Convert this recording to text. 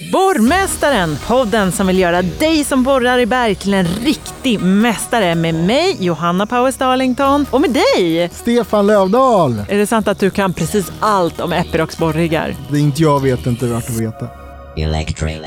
Borrmästaren, podden som vill göra dig som borrar i berg till en riktig mästare med mig, Johanna Powers Darlington, och med dig, Stefan Lövdahl! Är det sant att du kan precis allt om Epirocs borriggar? Det är inte jag vet inte värt att veta. Electric.